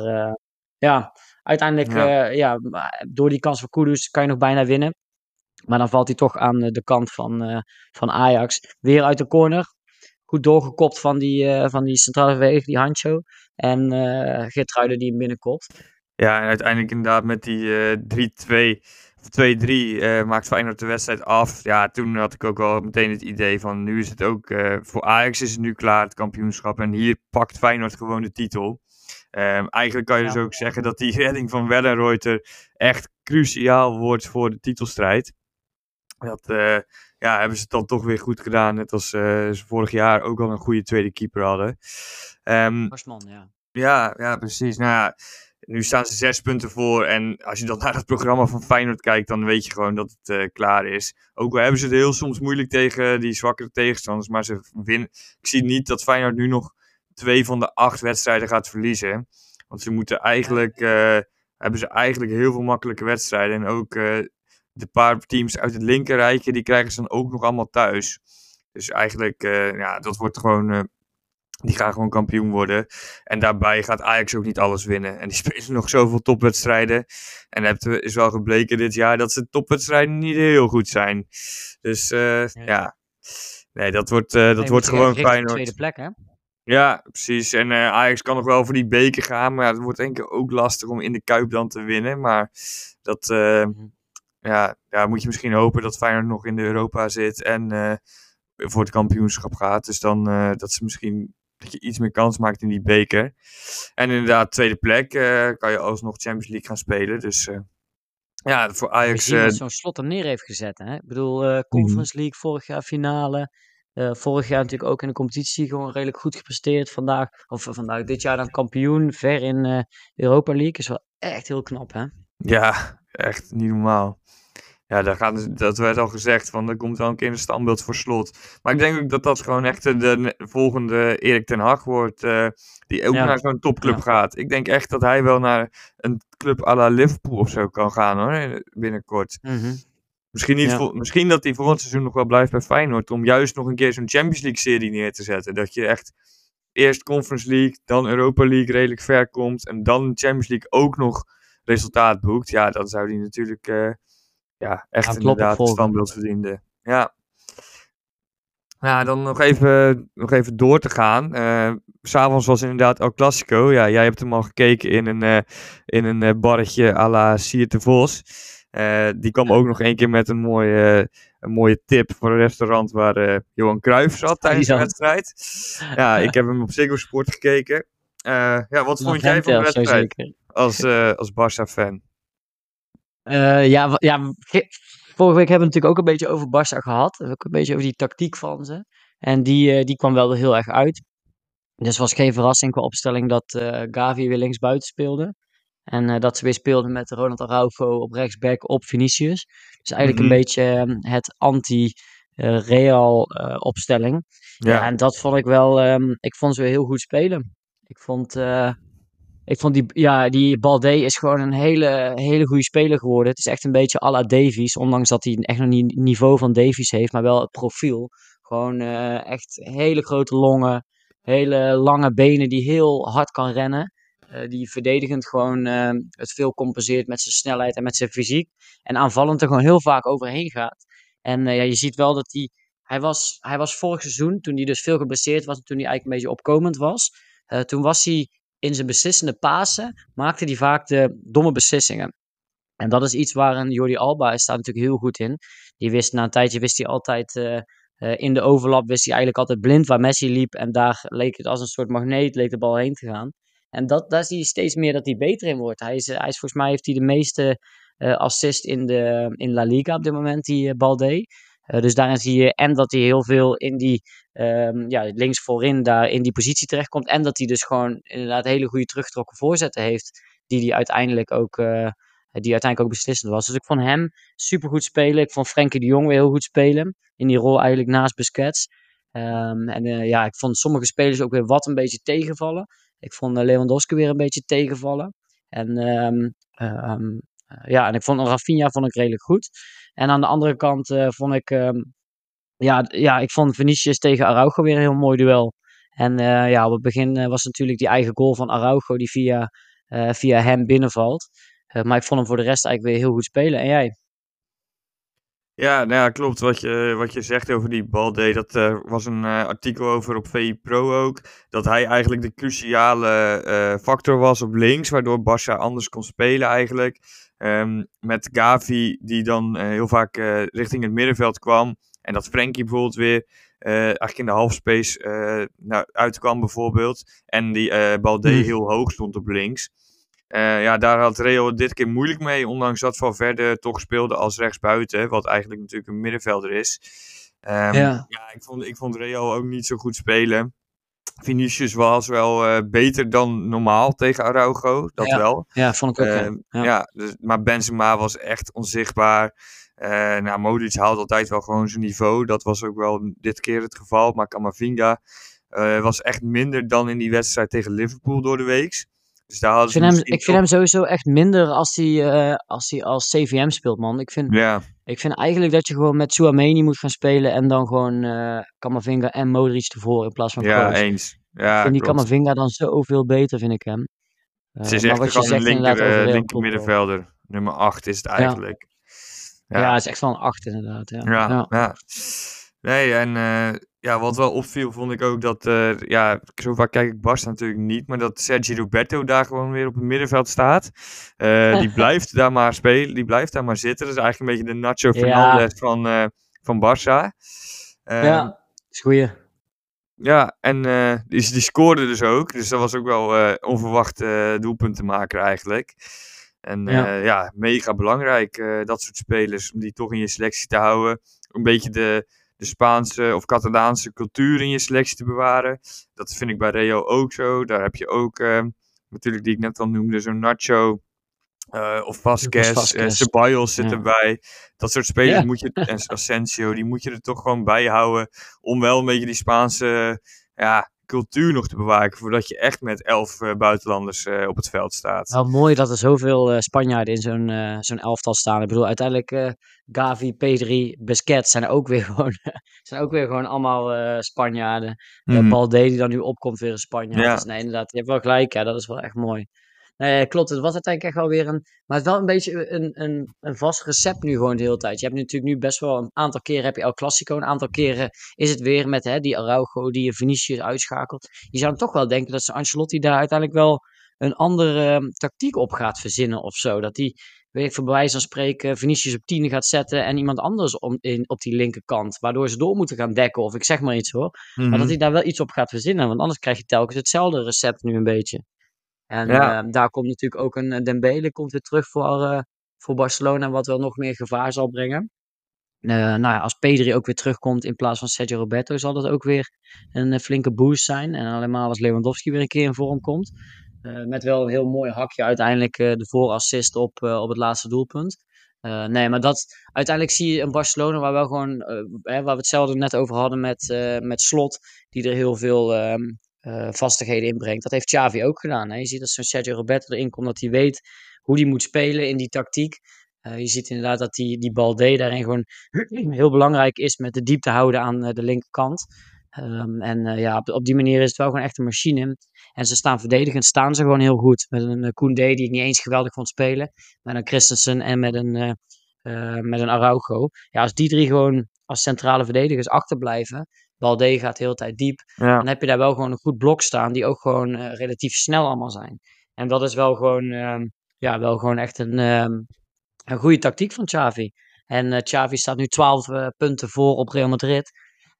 ja, uiteindelijk ja. ja. door die kans van Kudus kan je nog bijna winnen. Maar dan valt hij toch aan de kant van, van Ajax. Weer uit de corner. Goed doorgekopt van die, van die centrale verdediger, die Hancho. En uh, Geertruiden die hem binnenkopt. Ja, en uiteindelijk inderdaad met die uh, 3-2 of 2-3 uh, maakt Feyenoord de wedstrijd af. Ja, toen had ik ook wel meteen het idee van nu is het ook uh, voor Ajax is het nu klaar het kampioenschap en hier pakt Feyenoord gewoon de titel. Um, eigenlijk kan je ja. dus ook zeggen dat die [LAUGHS] redding van Wellenreuter echt cruciaal wordt voor de titelstrijd. Dat uh, ja, hebben ze dan toch weer goed gedaan. Net als ze vorig jaar ook al een goede tweede keeper hadden. Um, Marsman, ja. Ja, ja, precies. Nou ja, nu staan ze zes punten voor. En als je dan naar het programma van Feyenoord kijkt, dan weet je gewoon dat het uh, klaar is. Ook al hebben ze het heel soms moeilijk tegen die zwakkere tegenstanders. Maar ze winnen. Ik zie niet dat Feyenoord nu nog twee van de acht wedstrijden gaat verliezen. Want ze moeten eigenlijk. Uh, hebben ze eigenlijk heel veel makkelijke wedstrijden. En ook uh, de paar teams uit het linkerrijtje, die krijgen ze dan ook nog allemaal thuis. Dus eigenlijk, ja, dat wordt gewoon die gaan gewoon kampioen worden. En daarbij gaat Ajax ook niet alles winnen. En die [LAUGHS] spelen nog zoveel topwedstrijden. En het is wel gebleken dit jaar dat ze topwedstrijden niet heel goed zijn. Dus uh, ja. ja. Nee, dat wordt, uh, dat nee, wordt gewoon fijn. tweede plek, hè? Ja, precies. En uh, Ajax kan nog wel voor die beker gaan. Maar ja, het wordt denk ik ook lastig om in de Kuip dan te winnen. Maar dat... -hmm. ja, ja, moet je misschien hopen dat Feyenoord nog in de Europa zit. En voor het kampioenschap gaat. Dus dan dat ze misschien dat je iets meer kans maakt in die beker. En inderdaad, tweede plek uh, kan je alsnog Champions League gaan spelen. Dus uh, ja, voor Ajax... Uh, zo'n slot er neer heeft gezet. Hè? Ik bedoel, mhm. Conference League, vorig jaar finale. vorig jaar natuurlijk ook in de competitie gewoon redelijk goed gepresteerd. Vandaag, of vandaag, dit jaar dan kampioen. Ver in Europa League. Is wel echt heel knap, hè? Ja, echt niet normaal. Ja, dat, gaat, dat werd al gezegd, van er komt wel een keer een standbeeld voor slot. Maar ik denk ook dat dat gewoon echt de, volgende Erik ten Hag wordt, uh, die ook naar zo'n topclub ja. gaat. Ik denk echt dat hij wel naar een club à la Liverpool of zo kan gaan hoor, binnenkort. Mm -hmm. Misschien, niet ja. misschien dat hij volgend seizoen nog wel blijft bij Feyenoord, om juist nog een keer zo'n Champions League serie neer te zetten. Dat je echt eerst Conference League, dan Europa League redelijk ver komt en dan Champions League ook nog resultaat boekt. Ja, dan zou hij natuurlijk... Uh, ja, echt ja, inderdaad het standbeeld verdiende. Ja. Nou, dan nog even, nog even door te gaan. Uh, S'avonds was inderdaad El Clasico. Ja, jij hebt hem al gekeken in een, uh, in een uh, barretje à la Sierte Vos. die kwam ook nog één keer met een mooie, een mooie tip voor een restaurant waar Johan Cruijff zat tijdens de wedstrijd. Ja, ik heb hem op Ziggo Sport gekeken. Ja, wat vond jij van de wedstrijd als, als Barça-fan? Uh, ja, ja, vorige week hebben we het natuurlijk ook een beetje over Barça gehad. Ook een beetje over die tactiek van ze. En die, die kwam wel heel erg uit. Dus was geen verrassing qua opstelling dat Gavi weer linksbuiten speelde. En dat ze weer speelden met Ronald Araujo op rechtsback op Vinicius. Dus eigenlijk een mhm. beetje ehm, het anti-Real opstelling. Ja. ja. en dat vond ik wel, um, ik vond ze weer heel goed spelen. Ik vond, ik vond die, ja, die Balde is gewoon een hele, hele goede speler geworden. Het is echt een beetje à la Davies, ondanks dat hij echt nog niet het niveau van Davies heeft, maar wel het profiel. Gewoon uh, echt hele grote longen, hele lange benen die heel hard kan rennen. Uh, die verdedigend gewoon uh, het veel compenseert met zijn snelheid en met zijn fysiek. En aanvallend er gewoon heel vaak overheen gaat. En ja, je ziet wel dat hij hij was, hij was vorig seizoen, toen hij dus veel geblesseerd was en toen hij eigenlijk een beetje opkomend was. Toen was hij in zijn beslissende Pasen, maakte hij vaak de domme beslissingen. En dat is iets waar Jordi Alba staat natuurlijk heel goed in. Die wist na een tijdje, wist hij altijd uh, uh, in de overlap, wist hij eigenlijk altijd blind waar Messi liep. En daar leek het als een soort magneet, leek de bal heen te gaan. En dat, daar zie je steeds meer dat hij beter in wordt. Hij is, hij is volgens mij heeft hij de meeste assist in, de, in La Liga op dit moment, die Balde. Uh, dus daarin zie je en dat hij heel veel in die um, ja, links voorin daar in die positie terechtkomt. En dat hij dus gewoon inderdaad hele goede teruggetrokken voorzetten heeft. Die hij uiteindelijk ook, uh, die uiteindelijk ook beslissend was. Dus ik vond hem super goed spelen. Ik vond Frenkie de Jong weer heel goed spelen. In die rol eigenlijk naast Busquets. Um, en uh, ja, ik vond sommige spelers ook weer wat een beetje tegenvallen. Ik vond Lewandowski weer een beetje tegenvallen. En um, ja, en ik vond Rafinha vond ik redelijk goed. En aan de andere kant uh, vond ik, uh, ja, ja, ik vond Vinicius tegen Araujo weer een heel mooi duel. En uh, ja, op het begin uh, was natuurlijk die eigen goal van Araujo die via, via hem binnenvalt. maar ik vond hem voor de rest eigenlijk weer heel goed spelen. En jij? Ja, nou ja, klopt. Wat je, wat je zegt over die Balde, dat was een artikel over op VI Pro ook. Dat hij eigenlijk de cruciale factor was op links, waardoor Barça anders kon spelen eigenlijk. Um, met Gavi, die dan heel vaak richting het middenveld kwam. En dat Frenkie bijvoorbeeld weer eigenlijk in de halfspace nou, uitkwam bijvoorbeeld. En die Balde hmm. heel hoog stond op links. Uh, ja, daar had Real dit keer moeilijk mee, ondanks dat Valverde toch speelde als rechtsbuiten, wat eigenlijk natuurlijk een middenvelder is. Um, ja. ja, ik, vond, ik vond Real ook niet zo goed spelen. Vinicius was wel uh, beter dan normaal tegen Araujo, dat ja. wel. Ja, vond ik ook. Uh, ja, ja dus, maar Benzema was echt onzichtbaar. Uh, nou, Modric haalt altijd wel gewoon zijn niveau. Dat was ook wel dit keer het geval. Maar Camavinga was echt minder dan in die wedstrijd tegen Liverpool door de week. Dus daar ik vind, hem, ik vind hem sowieso echt minder als hij, als, hij als CVM speelt, man. Ik vind, ja. Ik vind eigenlijk dat je gewoon met Suameni moet gaan spelen en dan gewoon uh, Kamavinga en Modric ervoor in plaats van Ja, Kroos. eens. Ja, ik vind die Kamavinga dan zoveel beter, vind ik hem. Uh, het is echt gewoon een linker, linker middenvelder. Nummer 8 is het eigenlijk. Ja, ja. het is echt wel een 8 inderdaad. Ja, ja. ja. Nee, en ja, wat wel opviel vond ik ook dat, uh, ja, zo vaak kijk ik Barca natuurlijk niet, maar dat Sergio Roberto daar gewoon weer op het middenveld staat. Uh, die [LAUGHS] blijft daar maar spelen, die blijft daar maar zitten. Dat is eigenlijk een beetje de Nacho Fernandez ja. van, uh, van Barça. ja, is goeie. Ja, en die, die scoorde dus ook, dus dat was ook wel onverwacht doelpunt te maken eigenlijk. En ja. ja, mega belangrijk, dat soort spelers, om die toch in je selectie te houden. Een beetje de de Spaanse of Catalaanse cultuur in je selectie te bewaren. Dat vind ik bij Real ook zo. Daar heb je ook, uh, natuurlijk die ik net al noemde, zo'n Nacho. Uh, of Vasquez, uh, Ceballos zit ja. erbij. Dat soort spelers ja. moet je, en Asensio, die moet je er toch gewoon bij houden. Om wel een beetje die Spaanse ja, cultuur nog te bewaken. Voordat je echt met elf uh, buitenlanders uh, op het veld staat. Wel mooi dat er zoveel uh, Spanjaarden in zo'n zo'n elftal staan. Ik bedoel, uiteindelijk Gavi, Pedri, Busquets zijn ook weer [LAUGHS] gewoon, zijn ook weer gewoon allemaal Spanjaarden. Mm. Balde die dan nu opkomt weer een Spanjaard. Ja. Dus nee, inderdaad, je hebt wel gelijk. Ja, dat is wel echt mooi. Nee, klopt. Het was uiteindelijk echt wel weer een. Maar het is wel een beetje een, een, een vast recept nu gewoon de hele tijd. Je hebt natuurlijk nu best wel een aantal keren heb je El Clasico. Een aantal keren is het weer met hè, die Araujo die je Vinicius uitschakelt. Je zou dan toch wel denken dat ze Ancelotti daar uiteindelijk wel een andere um, tactiek op gaat verzinnen of zo. Dat die weet ik voor bij wijze van spreken, Vinicius op 10 gaat zetten en iemand anders om, in, op die linkerkant. Waardoor ze door moeten gaan dekken, of ik zeg maar iets hoor. Maar dat Mhm. hij daar wel iets op gaat verzinnen, want anders krijg je telkens hetzelfde recept nu een beetje. En Ja. eh, daar komt natuurlijk ook een eh, Dembele komt weer terug voor, eh, voor Barcelona, wat wel nog meer gevaar zal brengen. Eh, nou ja, als Pedri ook weer terugkomt in plaats van Sergio Roberto, zal dat ook weer een flinke boost zijn. En alleen als Lewandowski weer een keer in vorm komt. Met wel een heel mooi hakje uiteindelijk de voorassist op, op het laatste doelpunt. Nee, maar dat, uiteindelijk zie je een Barcelona waar, wel gewoon, hè, waar we hetzelfde net over hadden met, met Slot, die er heel veel eh, vastigheden in brengt. Dat heeft Xavi ook gedaan. Hè? Je ziet dat zo'n Sergio Roberto erin komt, dat hij weet hoe hij moet spelen in die tactiek. Eh, je ziet inderdaad dat die, die Balde daarin gewoon [CLEARS THROAT] heel belangrijk is met de diepte houden aan eh, de linkerkant. Ehm, en ja, op, die manier is het wel gewoon echt een machine. En ze staan verdedigend, staan ze gewoon heel goed. Met een Koundé die ik niet eens geweldig vond spelen. Met een Christensen en met een, met een Araujo. Ja, als die drie gewoon als centrale verdedigers achterblijven. Balde gaat de hele tijd diep. Ja. Dan heb je daar wel gewoon een goed blok staan. Die ook gewoon uh, relatief snel allemaal zijn. En dat is wel gewoon, ja, wel gewoon echt een, een goede tactiek van Xavi. En uh, Xavi staat nu 12 uh, punten voor op Real Madrid.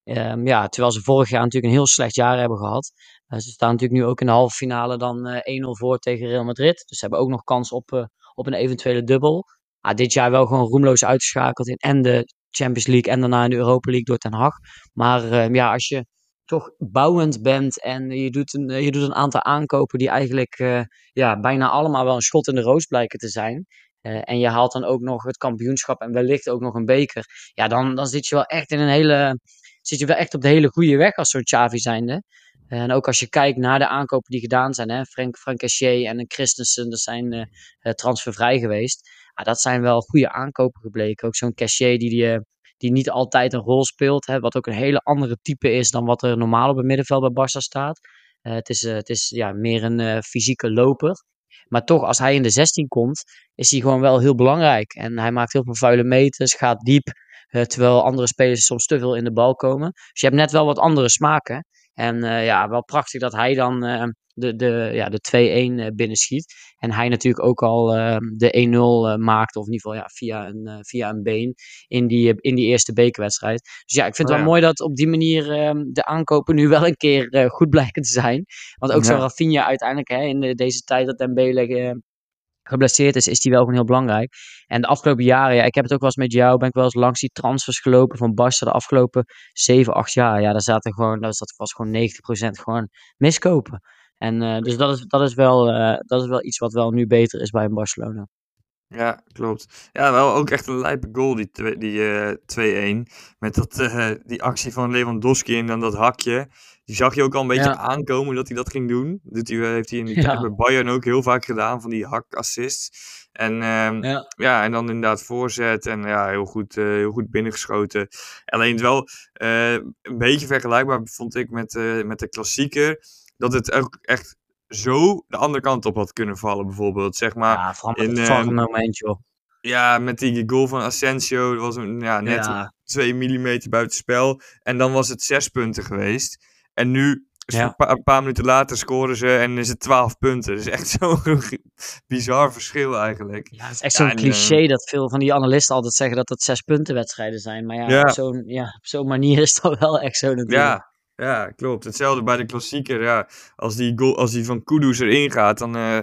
Um, ja, terwijl ze vorig jaar natuurlijk een heel slecht jaar hebben gehad. Uh, ze staan natuurlijk nu ook in de halve finale dan 1-0 voor tegen Real Madrid. Dus ze hebben ook nog kans op, op een eventuele dubbel. Ah, dit jaar wel gewoon roemloos uitgeschakeld in en de Champions League en daarna in de Europa League door Ten Hag. Maar ja, als je toch bouwend bent en je doet een, je doet een aantal aankopen die eigenlijk uh, ja, bijna allemaal wel een schot in de roos blijken te zijn. Uh, en je haalt dan ook nog het kampioenschap en wellicht ook nog een beker. Ja, dan, dan zit je wel echt in een hele. Zit je wel echt op de hele goede weg als zo'n Xavi zijnde. En ook als je kijkt naar de aankopen die gedaan zijn. Hè, Frank, Cassier en Christensen, dat zijn transfervrij geweest. Dat zijn wel goede aankopen gebleken. Ook zo'n Cassier die, die, die niet altijd een rol speelt. Hè, wat ook een hele andere type is dan wat er normaal op het middenveld bij Barça staat. Uh, het is, uh, het is ja, meer een fysieke loper. Maar toch, als hij in de 16 komt, is hij gewoon wel heel belangrijk. En hij maakt heel veel vuile meters, gaat diep. Terwijl andere spelers soms te veel in de bal komen. Dus je hebt net wel wat andere smaken. En uh, ja, wel prachtig dat hij dan uh, de, de, ja, de 2-1 binnenschiet. En hij natuurlijk ook al uh, de 1-0 maakt. Of in ieder geval ja, via, een, via een been in die, in die eerste bekerwedstrijd. Dus ja, ik vind het Oh, wel ja. mooi dat op die manier ehm, de aankopen nu [LAUGHS] wel een keer goed blijken te zijn. Want ook Ja. zo'n Rafinha uiteindelijk hè, in de, deze tijd dat Dembele eh, geblesseerd is, is die wel gewoon heel belangrijk. En de afgelopen jaren, ja, ik heb het ook wel eens met jou, ben ik wel eens langs die transfers gelopen van Barça de afgelopen 7, 8 jaar. Ja, daar zaten gewoon, daar zat was gewoon 90% gewoon miskopen. En uh, dus dat is, dat, is wel, uh, dat is wel iets wat wel nu beter is bij een Barcelona. Ja, klopt. Ja, wel ook echt een lijpe goal, die, twe- die uh, 2-1. Met dat, uh, die actie van Lewandowski en dan dat hakje. Die zag je ook al een beetje Ja. aankomen dat hij dat ging doen. Dat hij, heeft hij in die Ja. bij Bayern ook heel vaak gedaan, van die hak-assists. En, ehm, Ja. ja, en dan inderdaad voorzet en ja, heel goed, eh, heel goed binnengeschoten. Alleen het wel eh, een beetje vergelijkbaar vond ik met, eh, met de klassieker. Dat het ook echt zo de andere kant op had kunnen vallen, bijvoorbeeld. Zeg maar, ja, vooral met in, het ehm, vlaggen moment, joh. ja, met die goal van Asensio. Dat was een, ja, net Ja. 2 mm buitenspel. En dan was het 6 punten geweest. En nu, Ja. een, pa- een paar minuten later, scoren ze en is het 12 punten. Dat is echt [LAUGHS] zo'n bizar verschil eigenlijk. Ja, het is echt zo'n cliché dat veel van die analisten altijd zeggen dat het zes punten wedstrijden zijn. Maar ja, op zo'n ja, zo'n manier is dat wel echt zo natuurlijk. Ja, ja, klopt. Hetzelfde bij de klassieker. Ja. Als, die goal, als die van Kudus erin gaat, dan, eh,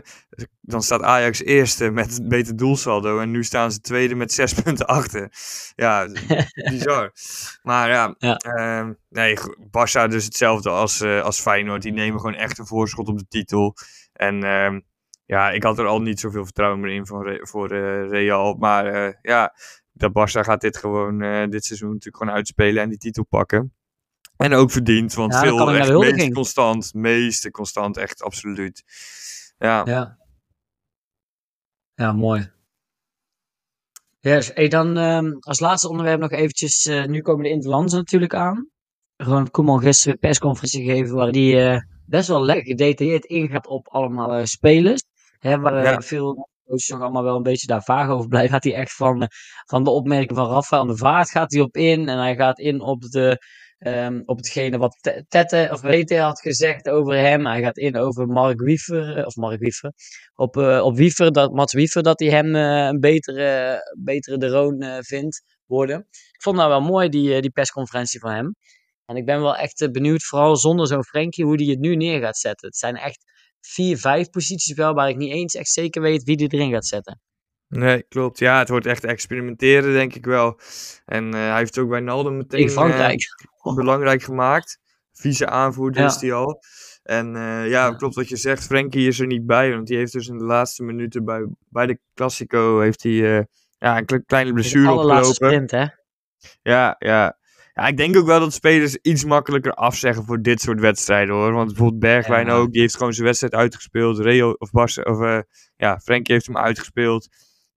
dan staat Ajax eerste met beter doelsaldo. En nu staan ze tweede met zes [LAUGHS] punten achter. Ja, [LAUGHS] bizar. Maar ja, Ja. ehm, nee, Barça dus hetzelfde als, eh, als Feyenoord. Die nemen gewoon echt een voorschot op de titel. En ehm, ja, ik had er al niet zoveel vertrouwen meer in voor, voor eh, Real. Maar ja, dat Barça gaat dit gewoon dit seizoen natuurlijk gewoon uitspelen en die titel pakken. En ook verdiend, want Ja, veel echt meest constant, meeste constant, echt absoluut. Ja, Ja. Ja, mooi. Yes. Hey, dan ehm, als laatste onderwerp nog eventjes, eh, nu komen de Interlands natuurlijk aan. Gewoon Koeman gisteren een persconferentie gegeven waar die eh, best wel lekker gedetailleerd ingaat op allemaal eh, spelers. Hè, waar Ja. veel coaches nog allemaal wel een beetje daar vaag over blijven. Gaat hij echt van, van de opmerking van Rafael de Vaart gaat hij op in. En hij gaat in op de, ehm, op hetgene wat Tette of Wete had gezegd over hem. Hij gaat in over Mark Wiever, eh, of Mark Wiever, op, uh, op Wiever, dat, Mats Wiever, dat hij hem uh, een betere, betere Deroon uh, vindt worden. Ik vond nou wel mooi, die, die persconferentie van hem. En ik ben wel echt benieuwd, vooral zonder zo'n Frenkie, hoe die het nu neer gaat zetten. Het zijn echt vier, vijf posities wel, waar ik niet eens echt zeker weet wie die erin gaat zetten. Nee, klopt. Ja, het wordt echt experimenteren, denk ik wel. En uh, hij heeft ook bij Nalden meteen In Frankrijk. Uh, belangrijk gemaakt. Vieze aanvoerder ja. is hij al. En uh, ja, klopt wat je zegt. Frenkie is er niet bij, want die heeft dus in de laatste minuten bij, bij de Classico heeft hij ja, een kleine blessure opgelopen. sprint, hè? Ja, ja. Ja, ik denk ook wel dat spelers iets makkelijker afzeggen voor dit soort wedstrijden hoor. Want bijvoorbeeld Bergwijn ja. ook, die heeft gewoon zijn wedstrijd uitgespeeld. Reo of Bas, of ja, Frenkie heeft hem uitgespeeld.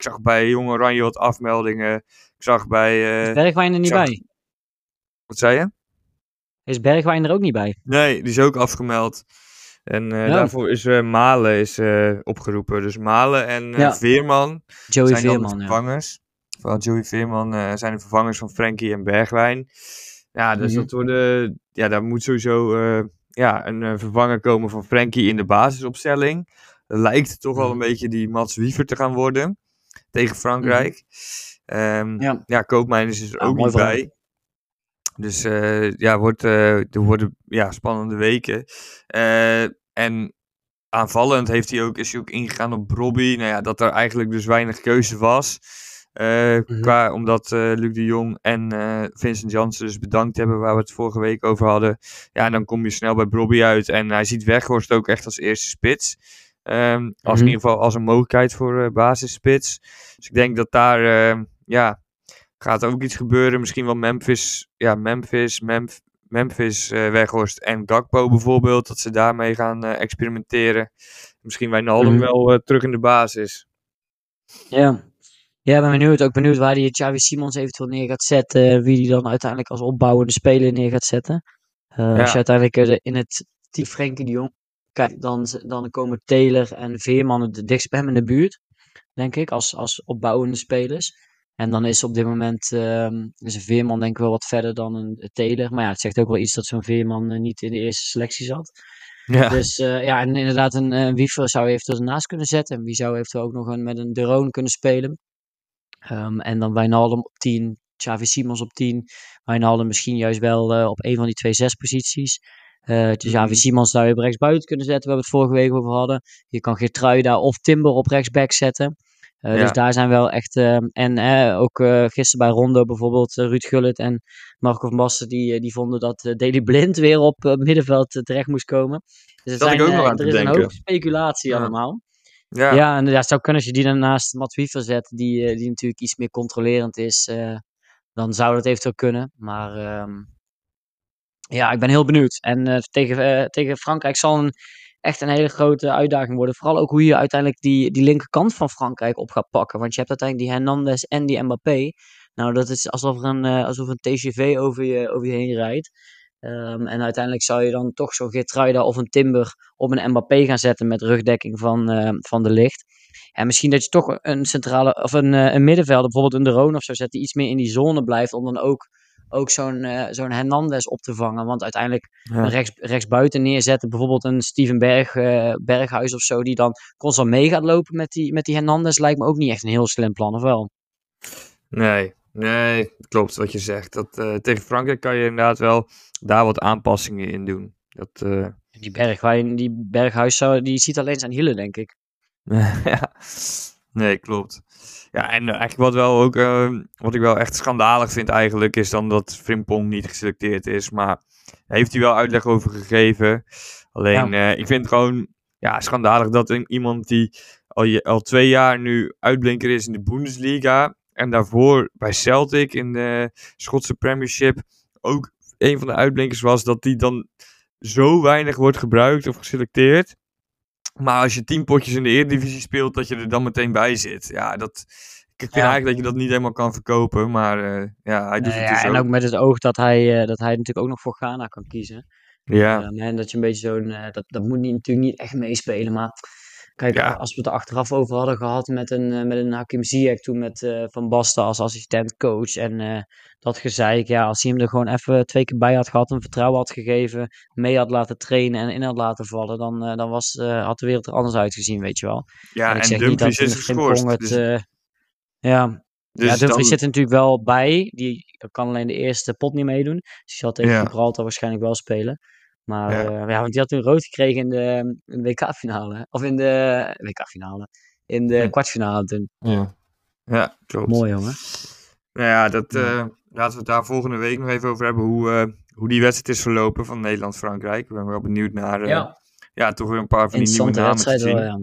Ik zag bij Jong Oranje wat afmeldingen. Ik zag bij. Uh, is Bergwijn er niet zag... bij? Wat zei je? Is Bergwijn er ook niet bij? Nee, die is ook afgemeld. En uh, ja. daarvoor is uh, Malen is, uh, opgeroepen. Dus Malen en ja. Veerman Joey zijn Veerman, dan de vervangers. Vooral Joey Veerman zijn de vervangers van Frenkie en Bergwijn. Ja, dus mm -hmm. dat worden, ja, daar moet sowieso ja, een vervanger komen van Frenkie in de basisopstelling. Lijkt toch wel een beetje die Mats Wiever te gaan worden tegen Frankrijk. Mm -hmm. um, ja. ja, Koopmeiners is er ook niet bij. Dus uh, ja, wordt, uh, er worden ja, spannende weken. Uh, en aanvallend heeft hij ook, is hij ook ingegaan op Robbie. Nou ja, dat er eigenlijk dus weinig keuze was. Mm -hmm. qua, omdat Luc de Jong en Vincent Janssen dus bedankt hebben waar we het vorige week over hadden. Ja, dan kom je snel bij Robbie uit. En hij ziet Weghorst ook echt als eerste spits. Um, als in ieder geval als een mogelijkheid voor basisspits. Dus ik denk dat daar, ja, gaat ook iets gebeuren. Misschien wel Memphis, ja, Memphis, Memf Memphis uh, Weghorst en Gakpo bijvoorbeeld. Dat ze daarmee gaan uh, experimenteren. Misschien Wijnaldum mm. wel uh, terug in de basis. Ja. Ja, ben benieuwd. Ook benieuwd waar die Xavi Simons eventueel neer gaat zetten. Wie die dan uiteindelijk als opbouwende speler neer gaat zetten. Ja. Als je uiteindelijk in het team Frenkie de Jong kijkt, dan, dan komen Taylor en Veerman het dichtst bij hem in de buurt. Denk ik, als, als opbouwende spelers. En dan is op dit moment uh, is een Veerman denk ik wel wat verder dan een Taylor. Maar ja, het zegt ook wel iets dat zo'n Veerman uh, niet in de eerste selectie zat. Ja. Dus uh, ja, en inderdaad een, een Wiever zou je eventueel ernaast kunnen zetten. En wie zou eventueel ook nog een, met een De Roon kunnen spelen. Um, en dan Wijnaldum op 10, Xavi Simons op 10. Wijnaldum misschien juist wel op een van die twee zes posities. Uh, dus Xavi Simons zou je op rechtsbuiten kunnen zetten, waar we het vorige week over hadden. Je kan Geertruida of Timber op rechtsback zetten. Uh, ja. Dus daar zijn wel echt. Uh, en uh, ook gisteren bij Rondo bijvoorbeeld, Ruud Gullit en Marco van Basten, die, die vonden dat Daily Blind weer op middenveld terecht moest komen. Dus dat zijn, ik ook nog aan er is denken. een hoop speculatie ja. allemaal. Ja, ja en ja, het zou kunnen als je die dan naast Matt Wiever zet, die, die natuurlijk iets meer controlerend is, dan zou dat eventueel kunnen. Maar um, ja, ik ben heel benieuwd. En tegen, tegen Frankrijk zal een echt een hele grote uitdaging worden. Vooral ook hoe je uiteindelijk die, die linkerkant van Frankrijk op gaat pakken. Want je hebt uiteindelijk die Hernandez en die Mbappé. Nou, dat is alsof er een, uh, alsof een TGV over je, over je heen rijdt. Um, en uiteindelijk zou je dan toch zo'n Geertruida of een Timber op een Mbappé gaan zetten met rugdekking van, van de licht. En misschien dat je toch een centrale of een, uh, een middenvelder, bijvoorbeeld een De Roon of zo, zet die iets meer in die zone blijft. Om dan ook ook zo'n uh, zo'n Hernandez op te vangen. Want uiteindelijk ja. rechts, rechts buiten neerzetten, bijvoorbeeld een Steven Berg, uh, Berghuis of zo, die dan constant mee gaat lopen met die, met die Hernandez, lijkt me ook niet echt een heel slim plan, of wel? Nee, nee, klopt wat je zegt. Dat, uh, tegen Frankrijk kan je inderdaad wel daar wat aanpassingen in doen. Dat, die, Berghuis, die Berghuis zou, die ziet alleen zijn hielen, denk ik. [LAUGHS] ja, nee, klopt. Ja, en eigenlijk wat, wel ook, uh, wat ik wel echt schandalig vind eigenlijk, is dan dat Frimpong niet geselecteerd is. Maar daar heeft hij wel uitleg over gegeven. Alleen, ja. uh, ik vind het gewoon ja, schandalig dat iemand die al, al twee jaar nu uitblinker is in de Bundesliga. En daarvoor bij Celtic in de Schotse Premiership ook een van de uitblinkers was, dat die dan zo weinig wordt gebruikt of geselecteerd. Maar als je tien potjes in de Eredivisie speelt, dat je er dan meteen bij zit. Ja, dat, ik vind ja. eigenlijk dat je dat niet helemaal kan verkopen. Maar uh, ja, hij doet het dus ja, En ook met het oog dat hij, uh, dat hij natuurlijk ook nog voor Ghana kan kiezen. Ja. En dat je een beetje zo'n... dat, dat moet niet, natuurlijk niet echt meespelen, maar... Kijk, Ja. als we het er achteraf over hadden gehad met een, eh, met een Hakim Ziyech toen met eh, Van Basten als assistent-coach en eh, dat gezeik, ja, als hij hem er gewoon even twee keer bij had gehad, hem vertrouwen had gegeven, mee had laten trainen en in had laten vallen, dan, dan was, had de wereld er anders uitgezien, weet je wel. Ja, en ik en zeg niet dat Dumfries is het... Dus, eh, ja, dus ja, Dumfries dan- zit er natuurlijk wel bij. Die kan alleen de eerste pot niet meedoen. Dus die zal tegen Ja. Gibraltar waarschijnlijk wel spelen. Maar Ja. ja. ja, want die had toen rood gekregen in de, in de WK-finale. Of in de WK-finale. In de kwartfinale toen. Ja, ja klopt. Mooi, jongen. Nou ja, dat, Ja. eh, laten we het daar volgende week nog even over hebben. Hoe, eh, hoe die wedstrijd is verlopen van Nederland-Frankrijk. Ik ben wel benieuwd naar. eh, ja. toch weer een paar van die nieuwe namen te wedstrijd zien. wel, ja.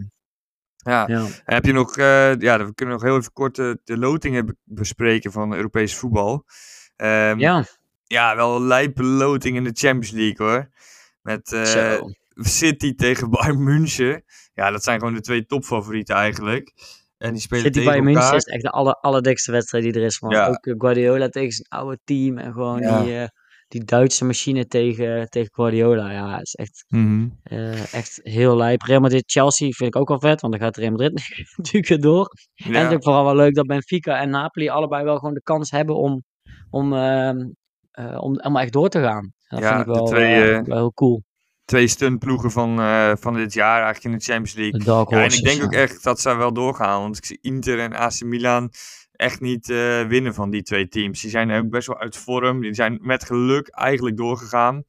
Ja. ja. En heb je nog, eh, ja, we kunnen nog heel even kort eh, de lotingen be- bespreken van Europees voetbal. Ehm, Ja, ja, wel een lijpe loting in de Champions League hoor. Met eh. City tegen Bayern München. Ja, dat zijn gewoon de twee topfavorieten eigenlijk. En die spelen City tegen bij elkaar. München is echt de aller, allerdikste wedstrijd die er is. Man. Ja. Ook eh, Guardiola tegen zijn oude team. En gewoon Ja. die, eh, die Duitse machine tegen, tegen Guardiola. Ja, het is echt Mhm. Echt heel lijp. Real Madrid-Chelsea vind ik ook wel vet, want dan gaat Real Madrid [LAUGHS] natuurlijk door. En het is ook vooral wel leuk dat Benfica en Napoli allebei wel gewoon de kans hebben om, om, ehm, eh, om, om echt door te gaan. Dat Ja, vind ik de wel, twee, eh, eh, wel heel cool. Twee stuntploegen van, eh, van dit jaar eigenlijk in de Champions League. De Ja, en ik denk ook echt dat zij wel doorgaan. Want ik zie Inter en AC Milan echt niet winnen van die twee teams. Die zijn ook best wel uit vorm. Die zijn met geluk eigenlijk doorgegaan.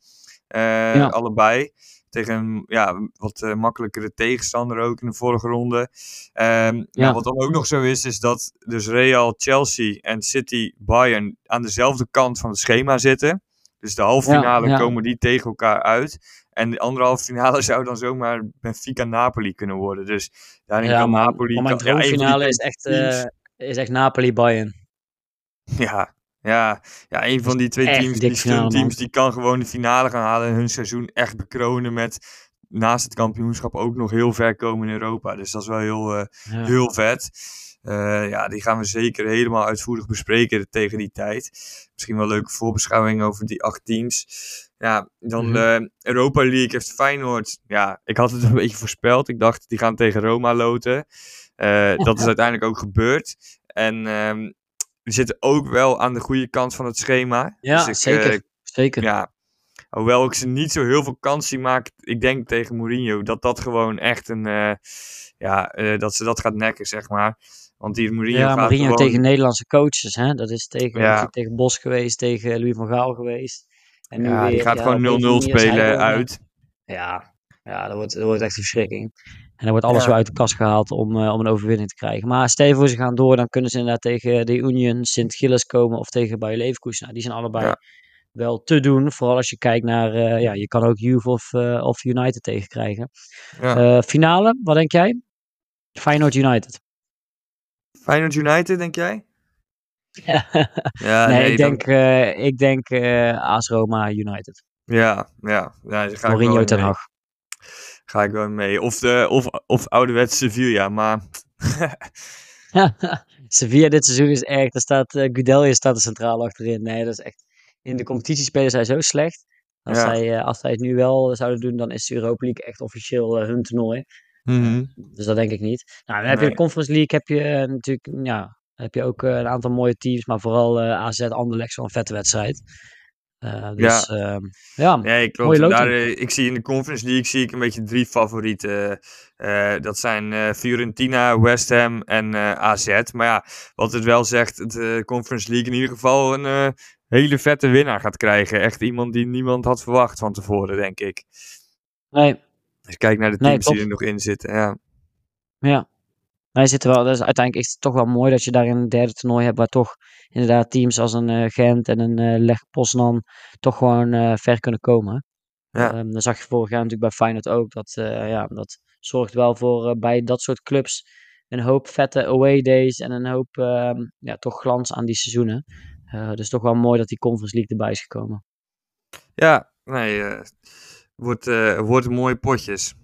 Ja. Allebei. Tegen een ja, wat makkelijkere tegenstander ook in de vorige ronde. Ehm, Ja. nou, wat dan ook nog zo is, is dat dus Real, Chelsea en City, Bayern aan dezelfde kant van het schema zitten. Dus de halve finale ja. komen die tegen elkaar uit. En de andere halve finale [LAUGHS] zou dan zomaar Benfica-Napoli kunnen worden. Dus daarin Ja, kan maar, Napoli... maar mijn droomfinale is echt, eh, is echt Napoli-Bayern. Ja, ja, ja, een van die twee teams, die finale, teams, die kan gewoon de finale gaan halen en hun seizoen echt bekronen met naast het kampioenschap ook nog heel ver komen in Europa. Dus dat is wel heel, eh, Ja. heel vet. Eh, ja, die gaan we zeker helemaal uitvoerig bespreken tegen die tijd. Misschien wel een leuke voorbeschouwing over die acht teams. Ja, dan Mhm. de Europa League heeft Feyenoord. Ja, ik had het een beetje voorspeld. Ik dacht, die gaan tegen Roma loten. Eh, dat is [LAUGHS] uiteindelijk ook gebeurd. En ehm die zitten ook wel aan de goede kant van het schema. Ja, Dus ik, zeker. eh, zeker. ja, hoewel ik ze niet zo heel veel kans zie maken. Ik denk tegen Mourinho dat dat gewoon echt een... eh, ja, eh, dat ze dat gaat nekken, zeg maar. Want die Mourinho Ja, gaat Mourinho gewoon... tegen Nederlandse coaches. Hè? Dat is tegen, Ja. tegen Bos geweest, tegen Louis van Gaal geweest. En nu Ja, die gaat ja, gewoon op 0-0 deze manier is hij spelen uit. Ja, ja dat, wordt, dat wordt echt een verschrikking. En dan wordt alles Ja. weer uit de kast gehaald om, eh, om een overwinning te krijgen. Maar stel voor ze gaan door, dan kunnen ze inderdaad tegen de Union Sint-Gilles komen of tegen Bayer Leverkusen. Nou, die zijn allebei Ja. Wel te doen. Vooral als je kijkt naar, eh, ja, je kan ook Juve of, eh, of United tegenkrijgen. Ja. Eh, finale, wat denk jij? Feyenoord United. Feyenoord United, denk jij? [LAUGHS] Ja, nee, ik dan- denk, ik denk AS Roma United. Ja, ja. ja daar ga Mourinho ten. Hag. Ga ik wel mee. Of, de, of, of ouderwets Sevilla, maar... [LAUGHS] Sevilla dit seizoen is echt, daar staat Gudelje staat er centraal achterin. Nee, dat is echt, in de competitie spelen zij zo slecht. Als, Ja. zij, eh, als zij het nu wel zouden doen, dan is de Europa League echt officieel eh, hun toernooi. Mhm. Dus dat denk ik niet. Nou, dan heb je Nee. de Conference League, heb je eh, natuurlijk, ja, heb je ook eh, een aantal mooie teams, maar vooral eh, AZ Anderlecht, zo'n vette wedstrijd. Eh, dus ja, ja. Nee, klopt. Mooie En loting. daar, eh, ik zie in de Conference League zie ik een beetje drie favorieten. Eh, dat zijn eh, Fiorentina, West Ham en eh, AZ. Maar ja, wat het wel zegt, eh, Conference League in ieder geval een eh, hele vette winnaar gaat krijgen. Echt iemand die niemand had verwacht van tevoren, denk ik. nee, Als je kijkt naar de Nee, teams die er nog in zitten. Ja, Ja. Wij zitten wel, is uiteindelijk is het toch wel mooi dat je daar een derde toernooi hebt waar toch inderdaad teams als een eh, Gent en een eh Leg Poznan toch gewoon eh, ver kunnen komen. Ja. Dat zag je vorig jaar natuurlijk bij Feyenoord ook. Dat, ja, dat zorgt wel voor bij dat soort clubs een hoop vette away days en een hoop ehm, ja, toch glans aan die seizoenen. Eh, dus toch wel mooi dat die Conference League erbij is gekomen. ja nee, eh, wordt, eh, wordt mooie potjes.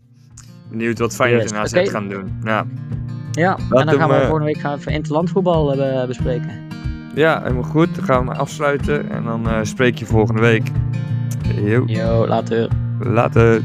Benieuwd wat Feyenoord Yes, AZ gaan doen. Ja, Ja, en dan gaan we volgende week gaan we even interlandvoetbal bespreken. ja helemaal goed. Dan gaan we afsluiten en dan spreek je volgende week. Yo, Yo, later. later.